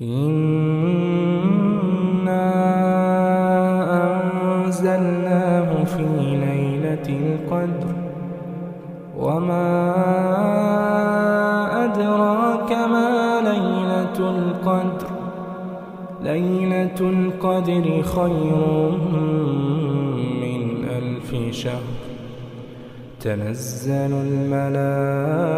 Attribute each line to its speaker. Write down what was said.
Speaker 1: إنا أنزلناه في ليلة القدر وما أدراك ما ليلة القدر ليلة القدر خير من ألف شهر تنزل الملائكة